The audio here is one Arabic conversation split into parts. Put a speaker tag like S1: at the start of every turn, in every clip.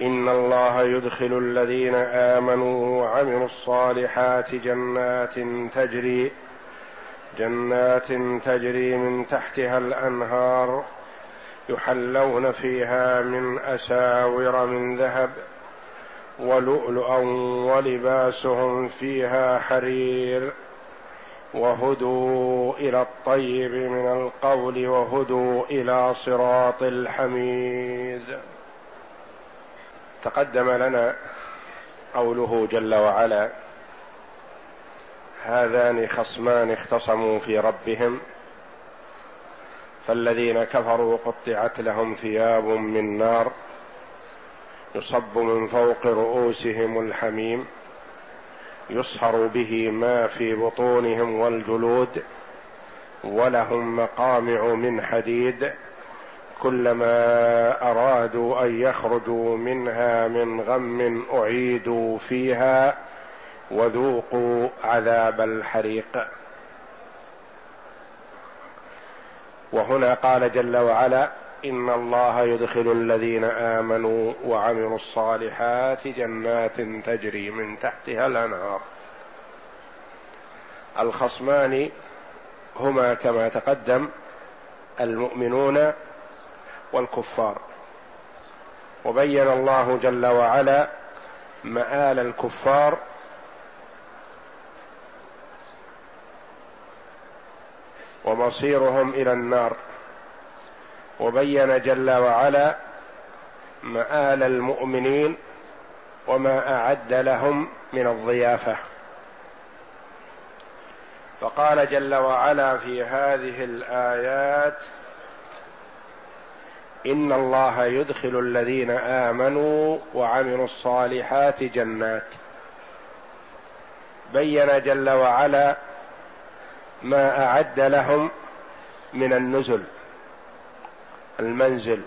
S1: إن الله يدخل الذين آمنوا وعملوا الصالحات جنات تجري جنات تجري من تحتها الأنهار يحلون فيها من أساور من ذهب ولؤلؤا ولباسهم فيها حرير وهدوا إلى الطيب من القول وهدوا إلى صراط الحميد. تقدم لنا قوله جل وعلا هذان خصمان اختصموا في ربهم فالذين كفروا قطعت لهم ثياب من نار يصب من فوق رؤوسهم الحميم يصهر به ما في بطونهم والجلود ولهم مقامع من حديد كلما أرادوا أن يخرجوا منها من غم أعيدوا فيها وذوقوا عذاب الحريق. وهنا قال جل وعلا إن الله يدخل الذين آمنوا وعملوا الصالحات جنات تجري من تحتها الأنهار. الخصمان هما كما تقدم المؤمنون والكفار. وبين الله جل وعلا مآل الكفار. ومصيرهم إلى النار. وبين جل وعلا مآل المؤمنين. وما أعد لهم من الضيافة. فقال جل وعلا في هذه الآيات إن الله يدخل الذين آمنوا وعملوا الصالحات جنات. بين جل وعلا ما أعد لهم من النزل المنزل.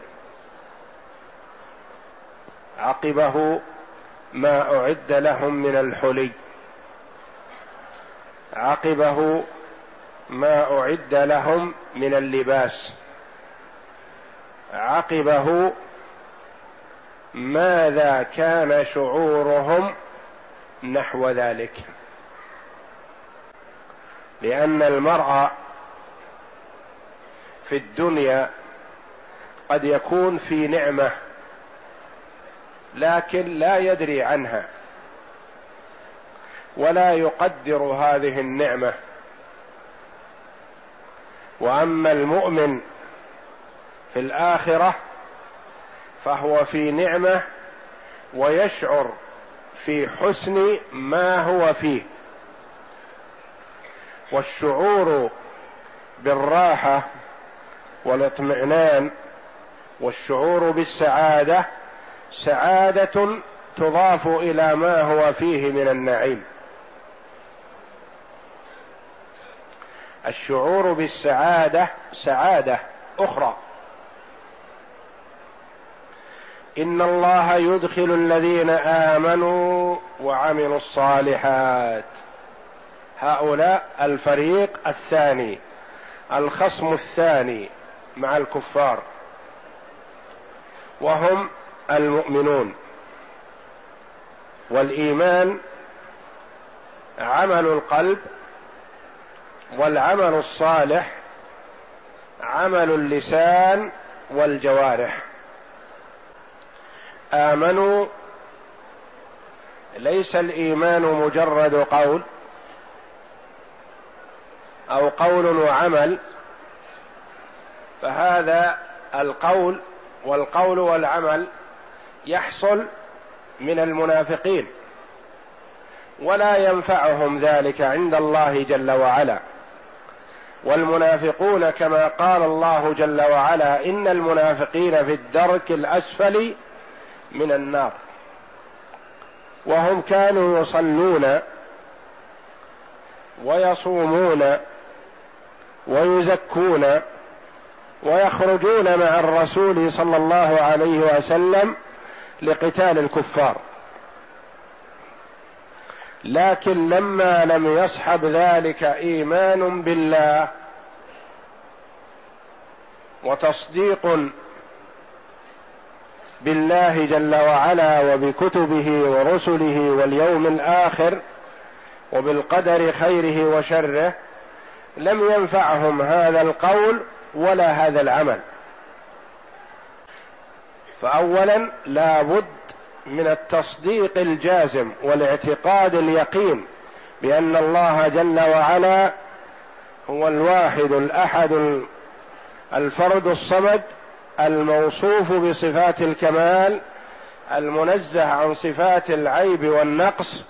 S1: عقبه ما أعد لهم من الحلي. عقبه ما أعد لهم من اللباس. عقبه ماذا كان شعورهم نحو ذلك. لأن المرء في الدنيا قد يكون في نعمة لكن لا يدري عنها ولا يقدر هذه النعمة. وأما المؤمن في الآخرة فهو في نعمة ويشعر في حسن ما هو فيه. والشعور بالراحة والاطمئنان والشعور بالسعادة سعادة تضاف إلى ما هو فيه من النعيم. الشعور بالسعادة سعادة أخرى. إن الله يدخل الذين آمنوا وعملوا الصالحات. هؤلاء الفريق الثاني الخصم الثاني مع الكفار. وهم المؤمنون. والإيمان عمل القلب والعمل الصالح عمل اللسان والجوارح. آمنوا. ليس الإيمان مجرد قول أو قول وعمل فهذا القول والقول والعمل يحصل من المنافقين ولا ينفعهم ذلك عند الله جل وعلا. والمنافقون كما قال الله جل وعلا إن المنافقين في الدرك الأسفل من النار. وهم كانوا يصلون ويصومون ويزكون ويخرجون مع الرسول صلى الله عليه وسلم لقتال الكفار. لكن لما لم يصحب ذلك إيمان بالله وتصديق بالله جل وعلا وبكتبه ورسله واليوم الآخر وبالقدر خيره وشره لم ينفعهم هذا القول ولا هذا العمل. فاولا لا بد من التصديق الجازم والاعتقاد اليقين بأن الله جل وعلا هو الواحد الأحد الفرد الصمد الموصوف بصفات الكمال المنزه عن صفات العيب والنقص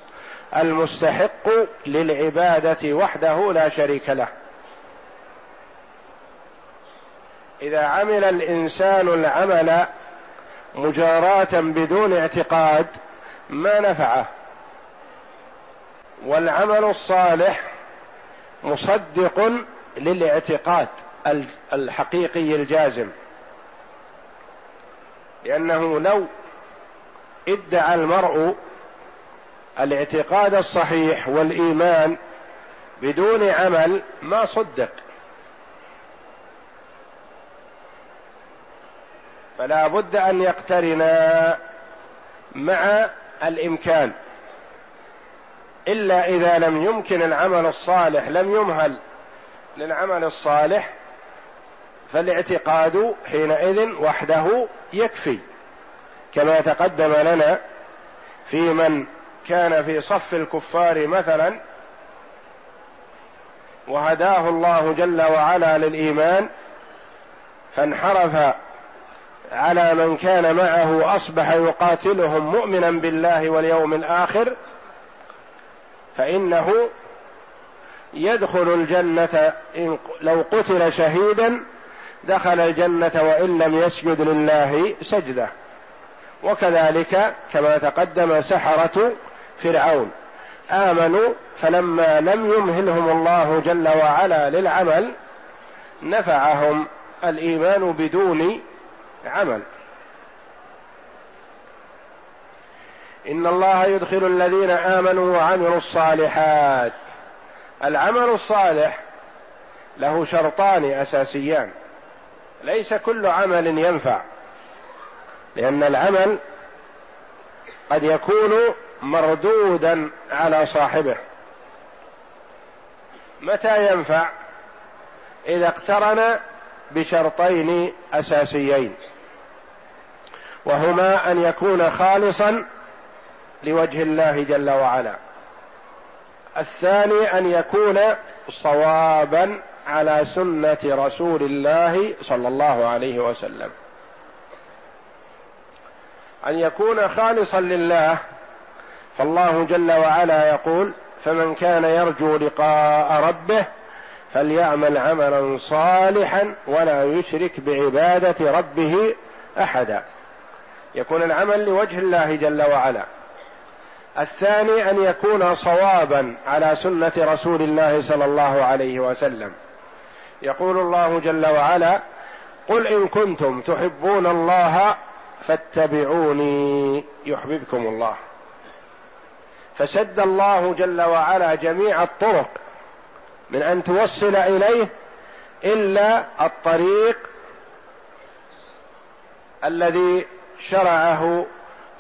S1: المستحق للعبادة وحده لا شريك له. إذا عمل الإنسان العمل مجاراة بدون اعتقاد ما نفعه. والعمل الصالح مصدق للاعتقاد الحقيقي الجازم. لأنه لو ادعى المرء الاعتقاد الصحيح والإيمان بدون عمل ما صدق. فلا بد أن يقترنا مع الإمكان. إلا إذا لم يمكن العمل الصالح لم يمهل للعمل الصالح فالاعتقاد حينئذ وحده يكفي. كما تقدم لنا في من كان في صف الكفار مثلا وهداه الله جل وعلا للإيمان فانحرف على من كان معه أصبح يقاتلهم مؤمنا بالله واليوم الآخر فإنه يدخل الجنة إن لو قتل شهيدا دخل الجنة وإن لم يسجد لله سجدة. وكذلك كما تقدم سحرة فرعون. آمنوا فلما لم يمهلهم الله جل وعلا للعمل نفعهم الإيمان بدون عمل. إن الله يدخل الذين آمنوا وعملوا الصالحات. العمل الصالح له شرطان أساسيان. ليس كل عمل ينفع لأن العمل قد يكون مردودا على صاحبه. متى ينفع؟ إذا اقترن بشرطين أساسيين وهما أن يكون خالصا لوجه الله جل وعلا. الثاني أن يكون صوابا على سنة رسول الله صلى الله عليه وسلم. أن يكون خالصا لله فالله جل وعلا يقول فمن كان يرجو لقاء ربه فليعمل عملا صالحا ولا يشرك بعبادة ربه أحدا. يكون العمل لوجه الله جل وعلا. الثاني أن يكون صوابا على سنة رسول الله صلى الله عليه وسلم. يقول الله جل وعلا قل إن كنتم تحبون الله فاتبعوني يحببكم الله. فسد الله جل وعلا جميع الطرق من أن توصل إليه إلا الطريق الذي شرعه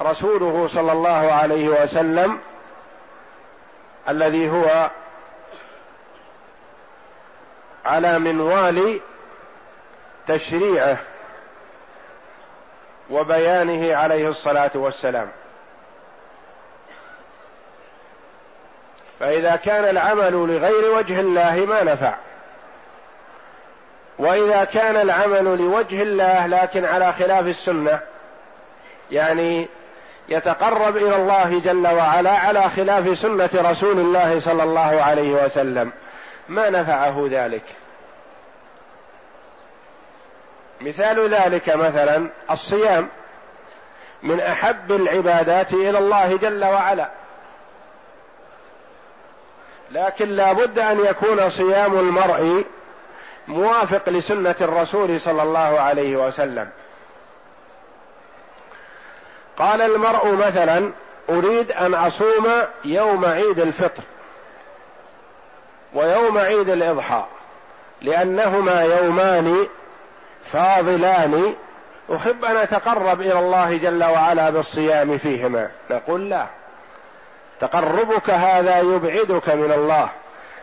S1: رسوله صلى الله عليه وسلم الذي هو على منوال تشريعه وبيانه عليه الصلاة والسلام. فإذا كان العمل لغير وجه الله ما نفع. وإذا كان العمل لوجه الله لكن على خلاف السنة يعني يتقرب إلى الله جل وعلا على خلاف سنة رسول الله صلى الله عليه وسلم ما نفعه ذلك. مثال ذلك مثلا الصيام من أحب العبادات إلى الله جل وعلا. لكن لا بد أن يكون صيام المرء موافق لسنة الرسول صلى الله عليه وسلم. قال المرء مثلا أريد أن أصوم يوم عيد الفطر ويوم عيد الإضحى لأنهما يومان فاضلان. أحب أن أتقرب إلى الله جل وعلا بالصيام فيهما. نقول لا. تقربك هذا يبعدك من الله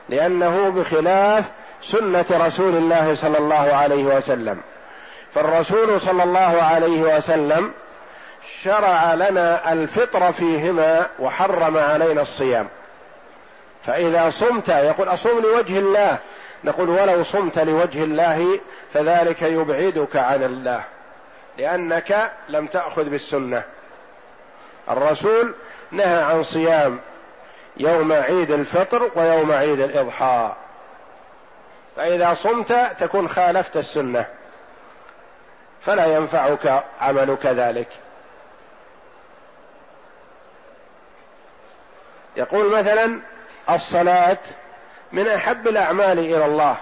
S1: لأنه بخلاف سنة رسول الله صلى الله عليه وسلم. فالرسول صلى الله عليه وسلم شرع لنا الفطر فيهما وحرم علينا الصيام. فإذا صمت يقول أصوم لوجه الله نقول ولو صمت لوجه الله فذلك يبعدك عن الله لأنك لم تأخذ بالسنة. الرسول نهى عن صيام يوم عيد الفطر ويوم عيد الإضحى. فإذا صمت تكون خالفت السنة فلا ينفعك عملك ذلك. يقول مثلا الصلاة من أحب الأعمال إلى الله.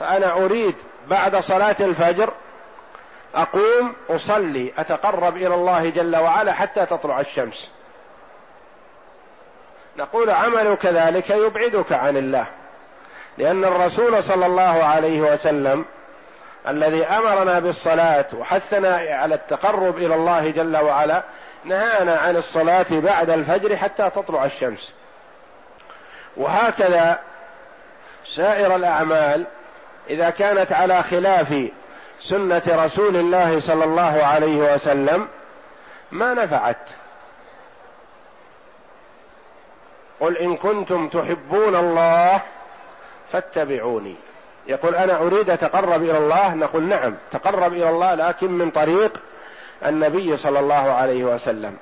S1: فأنا أريد بعد صلاة الفجر أقوم أصلي أتقرب إلى الله جل وعلا حتى تطلع الشمس. نقول عملك ذلك يبعدك عن الله. لأن الرسول صلى الله عليه وسلم الذي أمرنا بالصلاة وحثنا على التقرب إلى الله جل وعلا نهانا عن الصلاة بعد الفجر حتى تطلع الشمس. وهكذا سائر الأعمال إذا كانت على خلاف سنة رسول الله صلى الله عليه وسلم ما نفعت. قل إن كنتم تحبون الله فاتبعوني. يقول أنا أريد أتقرب إلى الله؟ نقول نعم تقرب إلى الله لكن من طريق النبي صلى الله عليه وسلم.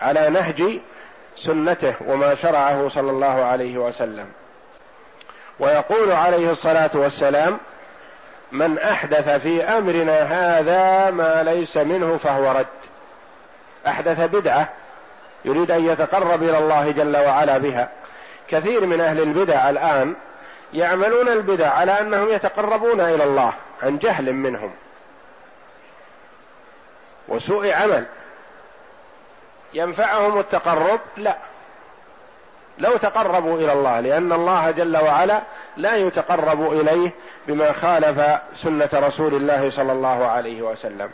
S1: على نهج سنته وما شرعه صلى الله عليه وسلم. ويقول عليه الصلاة والسلام من أحدث في أمرنا هذا ما ليس منه فهو رد. أحدث بدعة يريد أن يتقرب إلى الله جل وعلا بها. كثير من أهل البدع الآن يعملون البدع على أنهم يتقربون إلى الله عن جهل منهم. وسوء عمل. ينفعهم التقرب؟ لا. لو تقربوا إلى الله لأن الله جل وعلا لا يتقرب إليه بما خالف سنة رسول الله صلى الله عليه وسلم.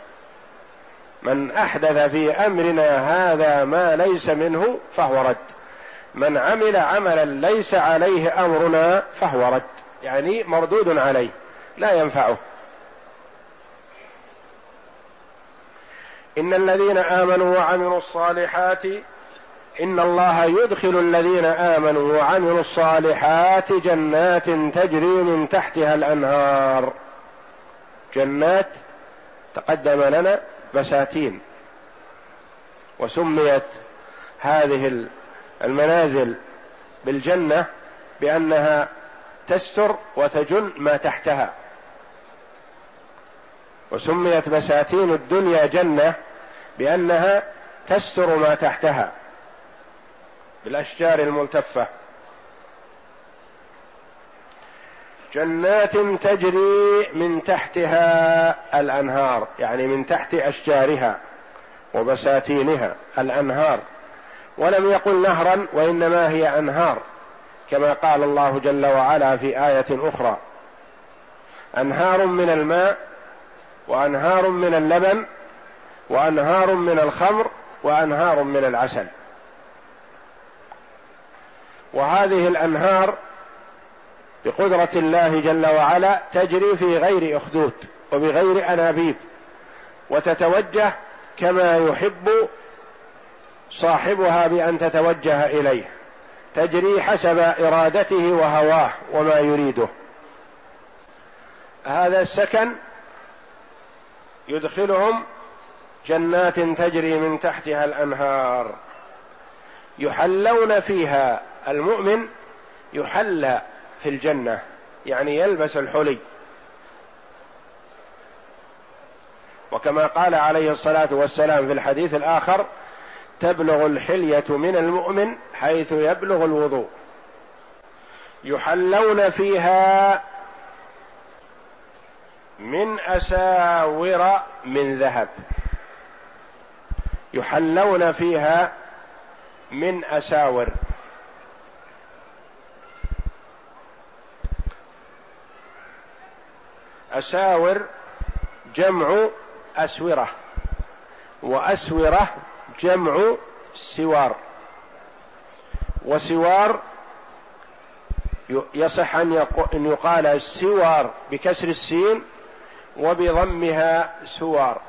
S1: من أحدث في أمرنا هذا ما ليس منه فهو رد. من عمل عملا ليس عليه أمرنا فهو رد. يعني مردود عليه لا ينفعه. إن الذين آمنوا وعملوا الصالحات إن الله يدخل الذين آمنوا وعملوا الصالحات جنات تجري من تحتها الأنهار. جنات تقدم لنا بساتين وسميت هذه المنازل بالجنة بأنها تستر وتجن ما تحتها. وسميت بساتين الدنيا جنة بأنها تستر ما تحتها بالأشجار الملتفة. جنات تجري من تحتها الأنهار يعني من تحت أشجارها وبساتينها الأنهار. ولم يقل نهرا وإنما هي أنهار كما قال الله جل وعلا في آية أخرى. أنهار من الماء وأنهار من اللبن وأنهار من الخمر وأنهار من العسل. وهذه الأنهار بقدرة الله جل وعلا تجري في غير أخدود وبغير أنابيب وتتوجه كما يحب صاحبها بأن تتوجه إليه تجري حسب إرادته وهواه وما يريده. هذا السكن يدخلهم جنات تجري من تحتها الأنهار. يحلون فيها المؤمن يحلى في الجنة يعني يلبس الحلي. وكما قال عليه الصلاة والسلام في الحديث الآخر تبلغ الحلية من المؤمن حيث يبلغ الوضوء. يحلون فيها من أساور من ذهب. يحلون فيها من اساور اساور جمع أسورة وأسورة جمع سوار. وسوار يصح أن يقال السوار بكسر السين وبضمها سوار.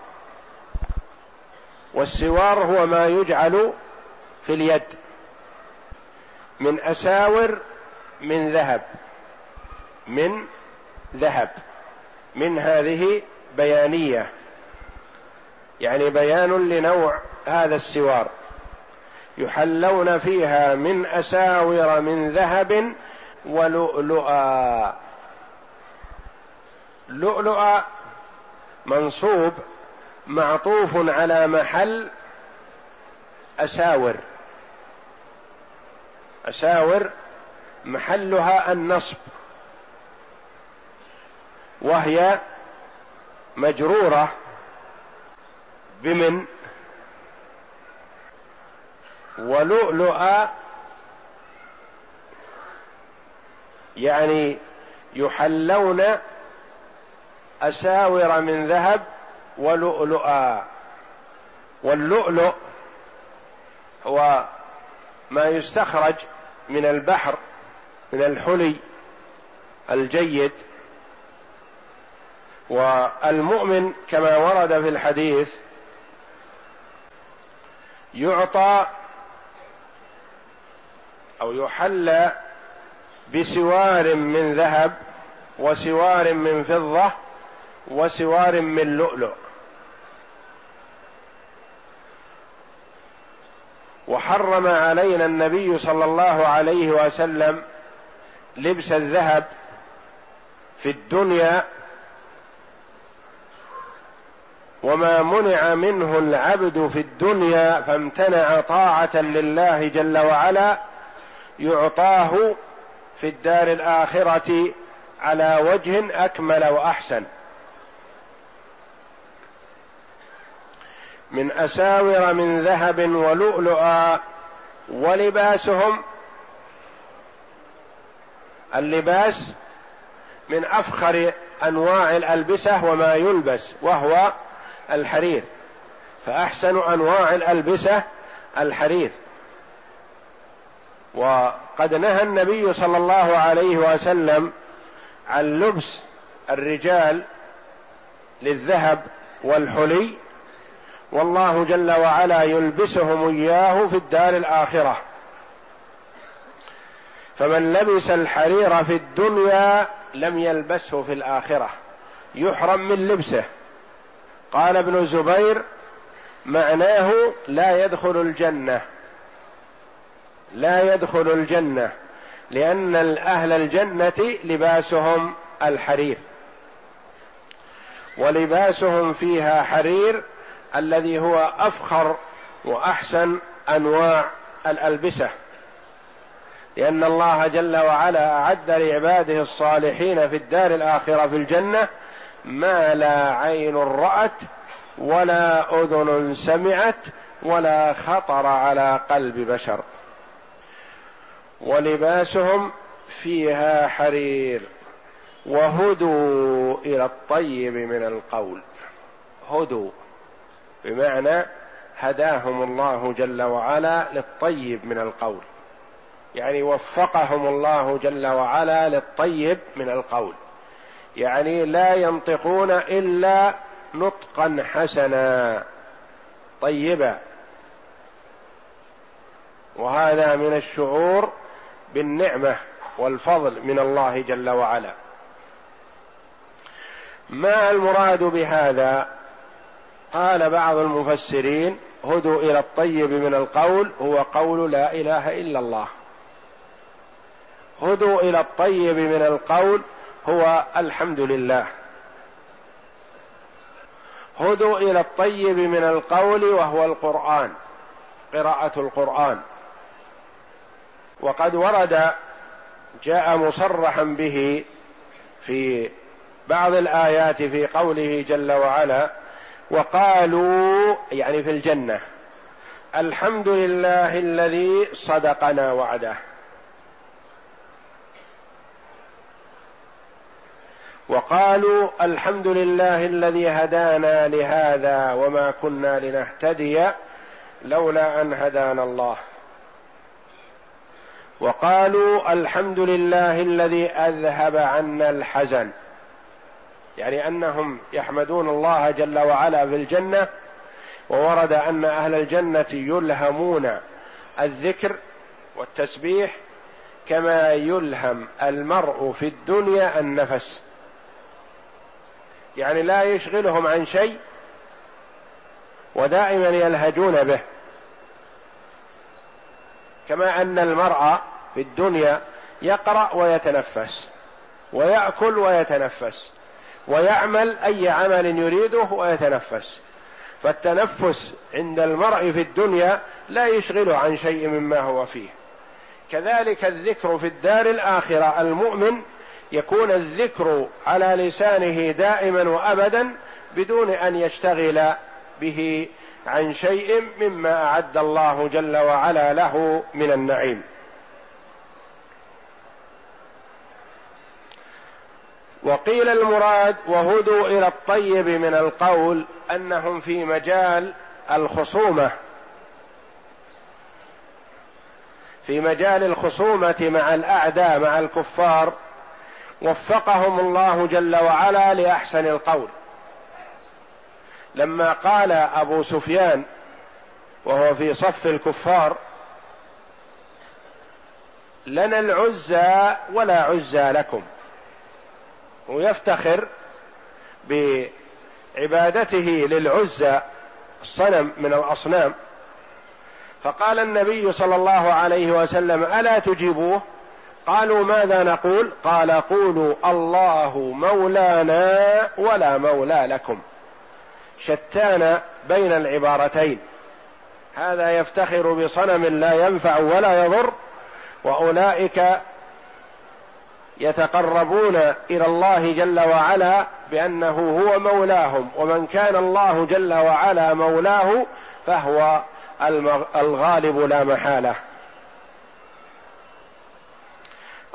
S1: والسوار هو ما يجعل في اليد. من أساور من ذهب. من ذهب. من هذه بيانية. يعني بيان لنوع هذا السوار. يحلون فيها من أساور من ذهب ولؤلؤا. لؤلؤا منصوب معطوف على محل أساور. أساور محلها النصب. وهي مجرورة بمن؟ ولؤلؤا يعني يحلون أساور من ذهب ولؤلؤا. واللؤلؤ هو ما يستخرج من البحر من الحلي الجيد. والمؤمن كما ورد في الحديث يعطى أو يحلى بسوار من ذهب وسوار من فضة وسوار من لؤلؤ. وحرم علينا النبي صلى الله عليه وسلم لبس الذهب في الدنيا وما منع منه العبد في الدنيا فامتنع طاعة لله جل وعلا يعطاه في الدار الآخرة على وجه أكمل وأحسن. من أساور من ذهب ولؤلؤا ولباسهم اللباس من أفخر أنواع الألبسة وما يلبس وهو الحرير. فأحسن أنواع الألبسة الحرير. وقد نهى النبي صلى الله عليه وسلم عن لبس الرجال للذهب والحلي والله جل وعلا يلبسهم إياه في الدار الآخرة. فمن لبس الحرير في الدنيا لم يلبسه في الآخرة. يحرم من لبسه. قال ابن الزبير معناه لا يدخل الجنة. لا يدخل الجنة لأن أهل الجنة لباسهم الحرير. ولباسهم فيها حرير الذي هو أفخر وأحسن أنواع الألبسة. لأن الله جل وعلا أعد لعباده الصالحين في الدار الآخرة في الجنة ما لا عين رأت ولا أذن سمعت ولا خطر على قلب بشر. ولباسهم فيها حرير وهدوا إلى الطيب من القول. هدوا. بمعنى هداهم الله جل وعلا للطيب من القول. يعني وفقهم الله جل وعلا للطيب من القول. يعني لا ينطقون إلا نطقا حسنا طيبا وهذا من الشعور بالنعمة والفضل من الله جل وعلا. ما المراد بهذا؟ قال بعض المفسرين هدوا إلى الطيب من القول هو قول لا إله إلا الله. هدوا إلى الطيب من القول هو الحمد لله. هدوا إلى الطيب من القول وهو القرآن قراءة القرآن. وقد ورد جاء مصرحا به في بعض الآيات في قوله جل وعلا وقالوا يعني في الجنة الحمد لله الذي صدقنا وعده. وقالوا الحمد لله الذي هدانا لهذا وما كنا لنهتدي لولا أن هدانا الله. وقالوا الحمد لله الذي أذهب عنا الحزن. يعني أنهم يحمدون الله جل وعلا في الجنة وورد أن أهل الجنة يلهمون الذكر والتسبيح كما يلهم المرء في الدنيا النفس. يعني لا يشغلهم عن شيء ودائما يلهجون به. كما أن المرء في الدنيا يقرأ ويتنفس ويأكل ويتنفس. ويعمل أي عمل يريده ويتنفس. فالتنفس عند المرء في الدنيا لا يشغله عن شيء مما هو فيه. كذلك الذكر في الدار الآخرة. المؤمن يكون الذكر على لسانه دائما وأبدا بدون أن يشتغل به عن شيء مما أعد الله جل وعلا له من النعيم. وقيل المراد وهدوا إلى الطيب من القول أنهم في مجال الخصومة. في مجال الخصومة مع الأعداء مع الكفار وفقهم الله جل وعلا لأحسن القول. لما قال أبو سفيان وهو في صف الكفار لنا العزى ولا عزى لكم. ويفتخر بعبادته للعزى الصنم من الأصنام. فقال النبي صلى الله عليه وسلم ألا تجيبوه؟ قالوا ماذا نقول؟ قال قولوا الله مولانا ولا مولى لكم. شتان بين العبارتين. هذا يفتخر بصنم لا ينفع ولا يضر وأولئك يتقربون إلى الله جل وعلا بأنه هو مولاهم ومن كان الله جل وعلا مولاه فهو الغالب لا محالة.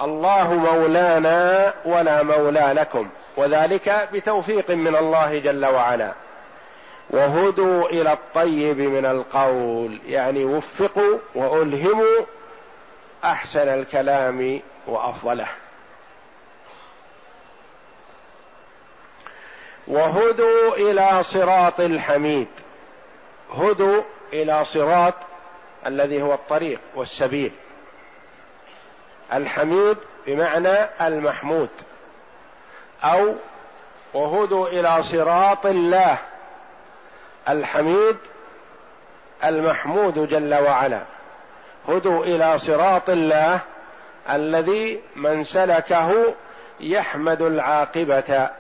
S1: الله مولانا ولا مولى لكم وذلك بتوفيق من الله جل وعلا. وهدوا إلى الطيب من القول يعني وفقوا وألهموا أحسن الكلام وأفضله. وهدوا إلى صراط الحميد. هدوا إلى صراط الذي هو الطريق والسبيل. الحميد بمعنى المحمود. أو وهدوا إلى صراط الله. الحميد المحمود جل وعلا. هدوا إلى صراط الله الذي من سلكه يحمد العاقبة.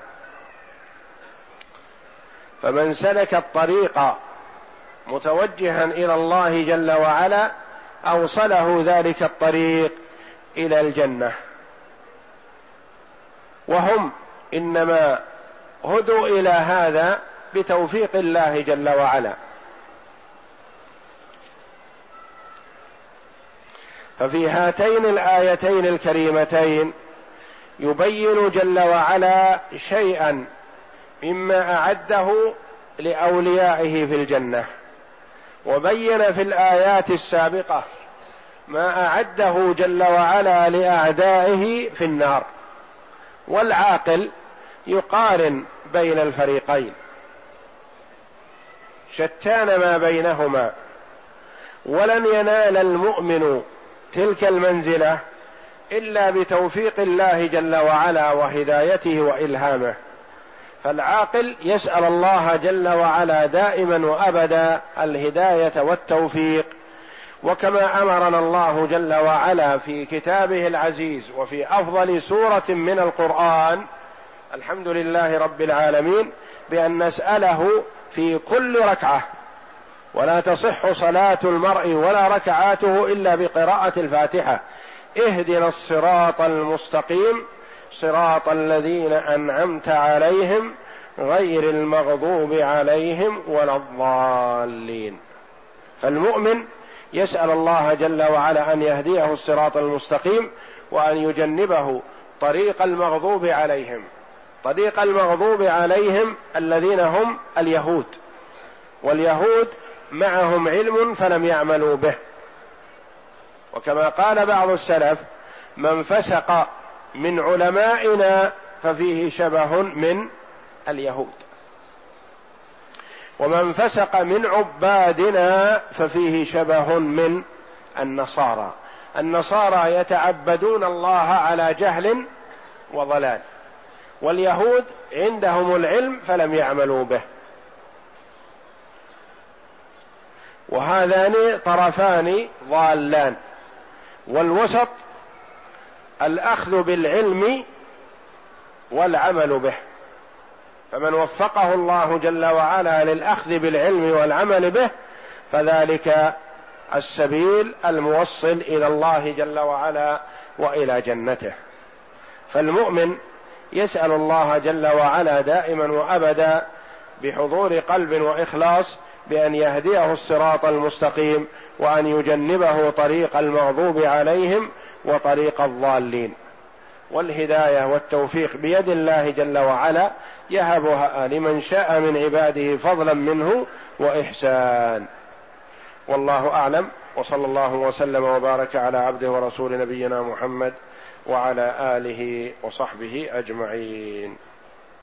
S1: فمن سلك الطريق متوجها إلى الله جل وعلا أوصله ذلك الطريق إلى الجنة. وهم إنما هدوا إلى هذا بتوفيق الله جل وعلا. ففي هاتين الآيتين الكريمتين يبين جل وعلا شيئا مما أعده لأوليائه في الجنة. وبين في الآيات السابقة ما أعده جل وعلا لأعدائه في النار. والعاقل يقارن بين الفريقين. شتان ما بينهما. ولن ينال المؤمن تلك المنزلة إلا بتوفيق الله جل وعلا وهدايته وإلهامه. فالعاقل يسأل الله جل وعلا دائما وأبدا الهداية والتوفيق. وكما أمرنا الله جل وعلا في كتابه العزيز وفي أفضل سورة من القرآن الحمد لله رب العالمين بأن نسأله في كل ركعة. ولا تصح صلاة المرء ولا ركعاته إلا بقراءة الفاتحة. اهدنا الصراط المستقيم. صراط الذين أنعمت عليهم غير المغضوب عليهم ولا الضالين. فالمؤمن يسأل الله جل وعلا أن يهديه الصراط المستقيم وأن يجنبه طريق المغضوب عليهم. طريق المغضوب عليهم الذين هم اليهود. واليهود معهم علم فلم يعملوا به. وكما قال بعض السلف من فسق من علمائنا ففيه شبه من اليهود. ومن فسق من عبادنا ففيه شبه من النصارى. النصارى يتعبدون الله على جهل وضلال. واليهود عندهم العلم فلم يعملوا به. وهذان طرفان ضالان. والوسط الأخذ بالعلم والعمل به. فمن وفقه الله جل وعلا للأخذ بالعلم والعمل به فذلك السبيل الموصل إلى الله جل وعلا وإلى جنته. فالمؤمن يسأل الله جل وعلا دائما وأبدا بحضور قلب وإخلاص بأن يهديه الصراط المستقيم وأن يجنبه طريق المغضوب عليهم وطريق الضالين. والهداية والتوفيق بيد الله جل وعلا يهبها لمن شاء من عباده فضلا منه وإحسان. والله أعلم. وصلى الله وسلم وبارك على عبده ورسول نبينا محمد وعلى آله وصحبه أجمعين.